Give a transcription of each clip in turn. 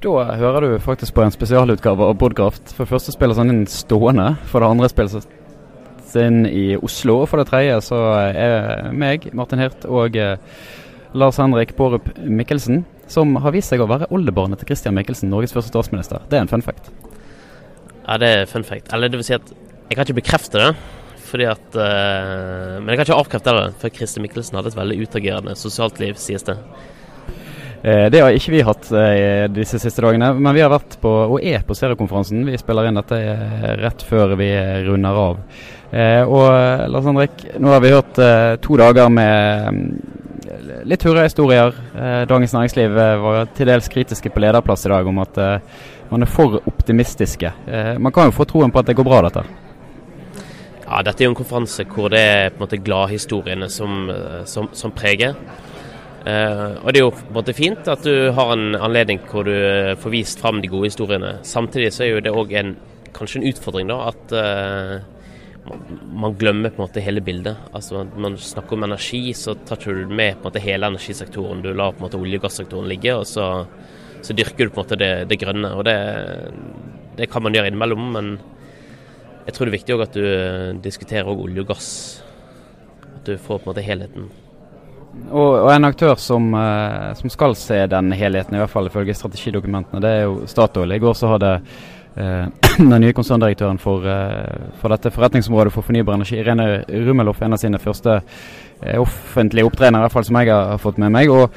Da hører du faktisk på en spesialutgave av Bodkraft. For det første spilles han inn stående. For det andre spilles inn i Oslo. Og for det tredje så er meg, Martin Hirt, og eh, Lars Henrik Pårup Mikkelsen, som har vist seg å være oldebarnet til Christian Mikkelsen, Norges første statsminister. Det er en fun fact. Ja, det er fun fact. Eller det vil si at jeg kan ikke bekrefte det. Fordi at, uh, men jeg kan ikke avkrefte det, for Christian Mikkelsen hadde et veldig utagerende sosialt liv, sies det. Eh, det har ikke vi hatt eh, disse siste dagene, men vi har vært på, og er på seriekonferansen. Vi spiller inn dette eh, rett før vi runder av. og Lars Henrik, nå har vi hørt to dager med mm, litt hurrahistorier. Dagens Næringsliv var til dels kritiske på lederplass i dag om at man er for optimistiske. man kan jo få troen på at det går bra, dette. Ja, Dette er jo en konferanse hvor det er på en måte gladhistoriene som, som, som preger. Uh, og Det er jo på en måte fint at du har en anledning hvor du eh, får vist fram de gode historiene. Samtidig så er jo det òg kanskje en utfordring da, at uh, man glemmer på en måte hele bildet. Altså Man snakker om energi, så tar du med på en måte hele energisektoren. Du lar på en måte olje- og gassektoren ligge, og så, så, dyrker du på en måte det, det grønne. og det, det, kan man gjøre innimellom, men jeg tror det er viktig også at du diskuterer olje og gass. At du får på en måte helheten. Og, og, en aktør som, uh, som, skal se den helheten, i hvert fall ifølge strategidokumentene, det er jo Statoil. I går så hadde uh, den nye konserndirektøren for, uh, for, dette forretningsområdet for fornybar energi, Irene Rummelhoff, en av sine første offentlige opptredener, i hvert fall som jeg har fått med meg. Og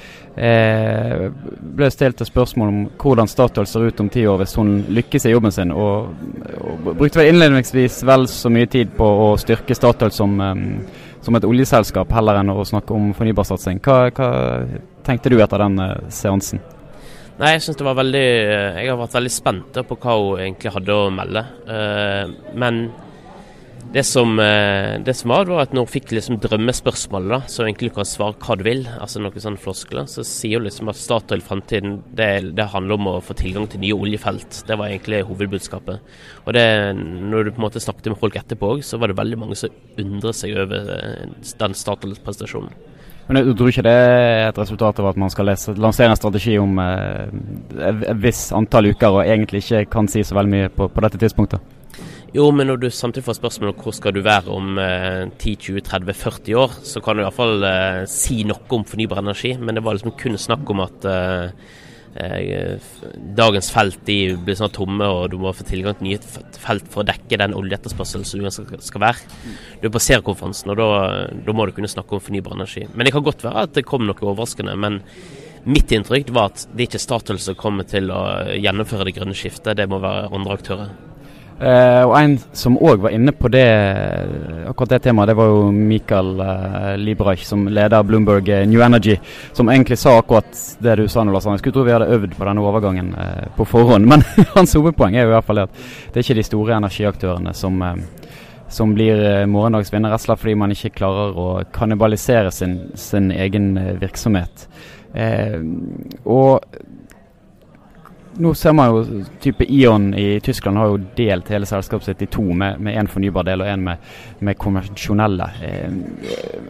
ble stilt et spørsmål om hvordan Statoil ser ut om ti år hvis hun lykkes i jobben sin. Og, og brukte vel innledningsvis vel så mye tid på å styrke Statoil som um, som et oljeselskap, heller enn å snakke om fornybarsatsing. Hva, hva tenkte du etter den uh, seansen? Nei, Jeg synes det var veldig eh, Jeg har vært veldig spent på hva hun egentlig hadde å melde. Uh, men det som, det som, var, var at når hun fikk liksom drømmespørsmål, da, så egentlig du kan svare hva du vil, altså noen sånne floskler, så sier hun liksom at Statoil-framtiden det, det, handler om å få tilgang til nye oljefelt. Det var egentlig hovedbudskapet. Og det, når du på en måte snakket med folk etterpå òg, så var det veldig mange som undret seg over eh, den Statoil-prestasjonen. Men du tror ikke det er et resultat av at man skal lese, lansere en strategi om eh, et visst antall uker, og egentlig ikke kan si så veldig mye på, på dette tidspunktet? Jo, men når du samtidig får spørsmål om hvor skal du være om eh, 10-20-30-40 år, så kan du iallfall eh, si noe om fornybar energi. Men det var liksom kun snakk om at eh, Eh, dagens felt de blir sånn tomme, og du må få tilgang til nye felt for å dekke den oljeetterspørselen som skal være. Du er på seriekonferansen, og da, da, må du kunne snakke om fornybar energi. Men det kan godt være at det kom noe overraskende. men Mitt inntrykk var at det ikke er Statoil som kommer til å gjennomføre det grønne skiftet, det må være andre aktører. Uh, og En som òg var inne på det, akkurat det temaet, det var jo Mikael uh, Liebrach, som leder Bloomberg uh, New Energy, som egentlig sa akkurat det du sa nå, Lars Jeg skulle tro vi hadde øvd på denne overgangen på forhånd. Men hans hovedpoeng er jo i hvert fall at det er ikke de store energiaktørene som, som blir morgendags vinner, rett og slett fordi man ikke klarer å kannibalisere sin, sin egen virksomhet. og nå ser man jo type Ion i Tyskland har jo delt hele selskapet sitt i to, med én fornybar del og én med, med, konvensjonelle. Eh,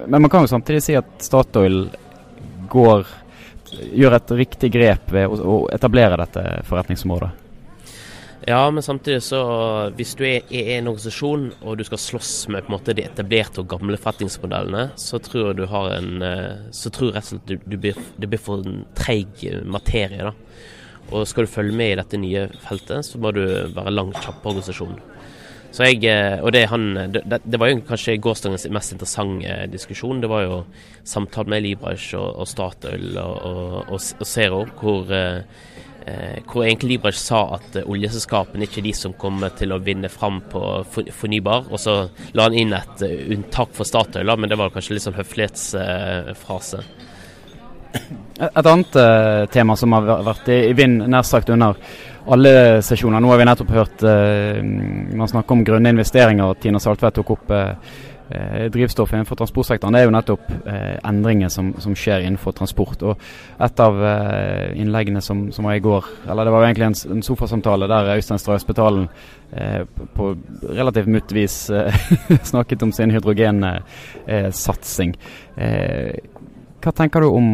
men man kan jo samtidig si at Statoil går, gjør et riktig grep ved å, å etablere dette forretningsområdet. Ja, men samtidig så hvis du er i en organisasjon og du skal slåss med på en måte de etablerte og gamle forretningsmodellene, så tror jeg du har en eh, Så tror jeg rett og slett du, du blir, det blir for en treig materie. da. Og skal du følge med i dette nye feltet, så må du være langt kjappere organisasjon. Så jeg, eh, og det, han, det, det, var jo kanskje gårsdagens mest interessante diskusjon. Det var jo samtale med Libraj og, og Statoil og, og, og Zero, hvor, eh, eh, hvor egentlig Libraj sa at oljeselskapene ikke er de som kommer til å vinne fram på fornybar. Og så la han inn et unntak for Statoil, men det var kanskje litt sånn høflighetsfrase. Et annet uh, tema som har vært i, i vind nær sagt under alle sesjoner. Nå har vi nettopp hørt uh, man snakke om grønne investeringer. Tina Saltvedt tok opp uh, drivstoff innenfor transportsektoren. Det er jo nettopp endringer som, som, skjer innenfor transport. Og Et av innleggene som, som, var i går, eller det var jo egentlig en, en sofasamtale der Øystein Stray Spetalen på relativt mutt vis snakket om sin hydrogensatsing. hva tenker du om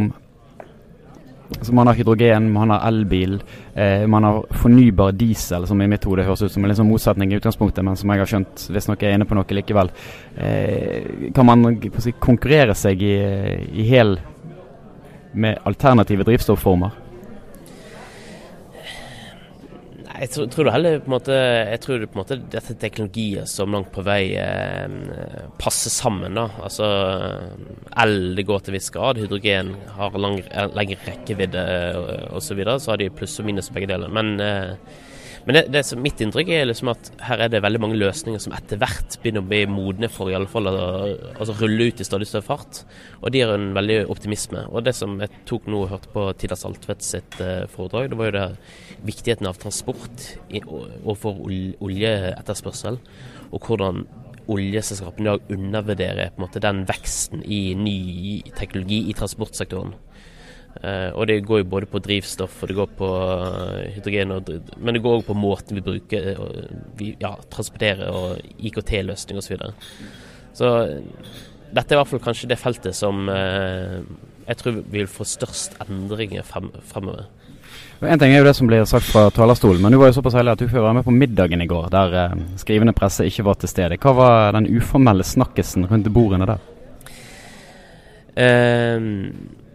altså Man har hydrogen, man har elbil, eh, man har fornybar diesel, som i mitt hode høres ut som en liksom motsetning i utgangspunktet, men som jeg har skjønt visstnok er inne på noe likevel. Eh, kan man si, konkurrere seg i, i hel med alternative drivstofformer? Jeg tror, tror, det heller på en måte Jeg tror på en måte dette er teknologier som langt på vei eh, passer sammen. da. Altså El det går til viss grad, hydrogen har lang, lengre rekkevidde osv. Så, videre, så har de pluss og minus begge deler. Men eh, men det, det som mitt inntrykk er liksom at her er det veldig mange løsninger som etter hvert begynner å bli modne for i alle fall å altså rulle ut i stadig større fart. Og de har en veldig optimisme. Og det som jeg tok nå og hørte på Tida Saltvedt sitt uh, foredrag, det var jo det viktigheten av transport overfor oljeetterspørsel. Og hvordan oljeselskapene i dag undervurderer på en måte den veksten i ny teknologi i transportsektoren. Uh, og det går jo både på drivstoff og det går på uh, hydrogen, og, men det går òg på måten vi bruker uh, vi, ja, transporterer og IKT-løsning osv. Så, videre. så dette er i hvert fall kanskje det feltet som jeg tror vil få størst endringer frem, fremover. En ting er jo det som blir sagt fra talerstolen, men du var jo såpass heldig at du fikk være med på middagen i går, der skrivende presse ikke var til stede. Hva var den uformelle snakkisen rundt bordene der? Uh,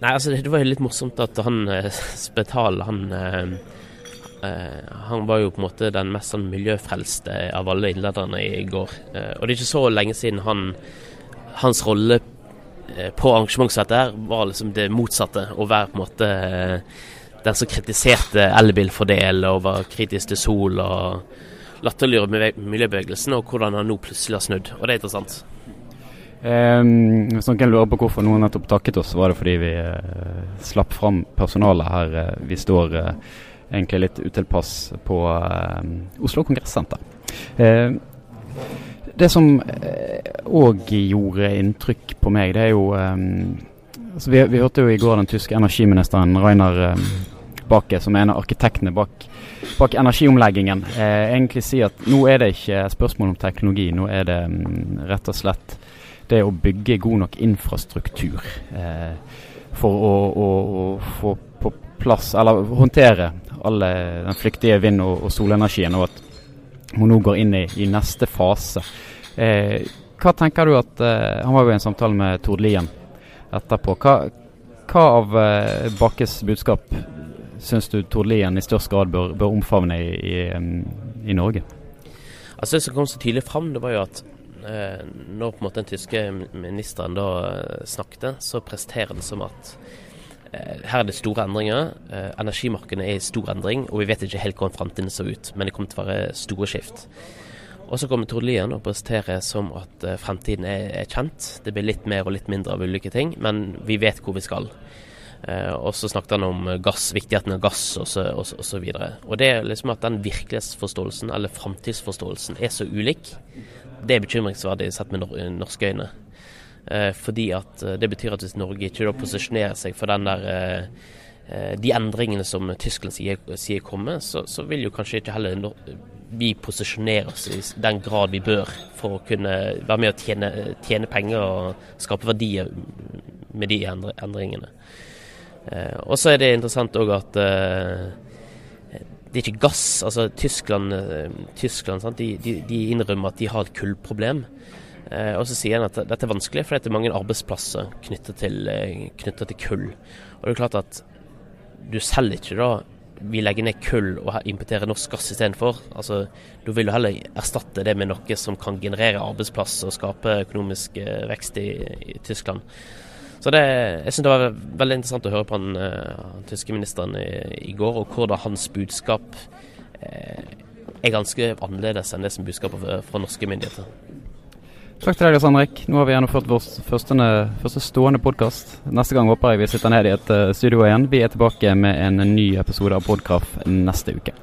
Nei, altså det var jo litt morsomt at han eh, Spetal, han eh, eh, han var jo på en måte den mest sånn miljøfrelste av alle innlederne i går. Og det er ikke så lenge siden han, hans rolle på arrangement som dette var liksom det motsatte. Å være på en måte den som kritiserte elbilfordel og var kritisk til sol og latterliggjorde miljøbevegelsen, og hvordan han nå plutselig har snudd. Og det er interessant. Um, hvis noen lurer på hvorfor noen nettopp takket oss, var det fordi vi uh, slapp fram personalet her. Uh, vi står uh, egentlig litt utilpass på Oslo Kongressenter. det som òg gjorde inntrykk på meg, det er jo um, altså vi, vi, hørte jo i går den tyske energiministeren Rainer um, Bake, som er en av arkitektene bak, bak energiomleggingen, egentlig si at nå er det ikke spørsmål om teknologi, nå er det um, rett og slett det å bygge god nok infrastruktur eh, for å, å, å, få på plass, eller håndtere alle den flyktige vind- og, og, solenergien, og at hun nå går inn i, i neste fase. Eh, hva tenker du at eh, Han var jo i en samtale med Tord Lien etterpå. Hva, hva av eh, Bakkes budskap syns du Tord Lien i størst grad bør, bør omfavne i, i, i Norge? Altså Det som kom så tydelig fram, det var jo at når på en måte den tyske ministeren da eh, snakket, så presterer det som at eh, her er det store endringer. Energimarkedene er i stor endring, og vi vet ikke helt hvordan framtiden ser ut. Men det kommer til å være store skift. Og så kommer Tord Lien og presenterer som at fremtiden er, er, kjent. Det blir litt mer og litt mindre av ulike ting, men vi vet hvor vi skal. Eh, og så snakket han om gass, viktigheten av gass og så, og, så videre. Og det er liksom at den virkelighetsforståelsen, eller framtidsforståelsen, er så ulik det er bekymringsverdig sett med norske øyne. Eh, fordi at eh, det betyr at hvis Norge ikke da posisjonerer seg for den der de endringene som Tyskland sier, sier kommer, så, så, vil jo kanskje ikke heller no vi posisjonere oss i den grad vi bør for å kunne være med å tjene, tjene penger og skape verdier med de endringene. Eh, og så er det interessant òg at eh, det er ikke gass. altså Tyskland, eh, Tyskland de, de, de, innrømmer at de har et kullproblem. Og så sier han at dette er vanskelig, for det er mange arbeidsplasser knyttet til, til kull. Og det er klart at du selger ikke da vi legger ned kull og importerer norsk gass istedenfor. Altså, du vil jo heller erstatte det med noe som kan generere arbeidsplasser og skape økonomisk vekst i, i Tyskland. Så det, jeg synes det var veldig interessant å høre på han, uh, han tyske ministeren i, i, går, og hvordan hans budskap uh, er ganske annerledes enn det som budskapet fra, fra norske myndigheter. Takk til deg, Lars Henrik. Nå har vi gjennomført vår første, første stående podkast. Neste gang håper jeg vi sitter ned i et uh, studio igjen. Vi er tilbake med en ny episode av Podkraft neste uke.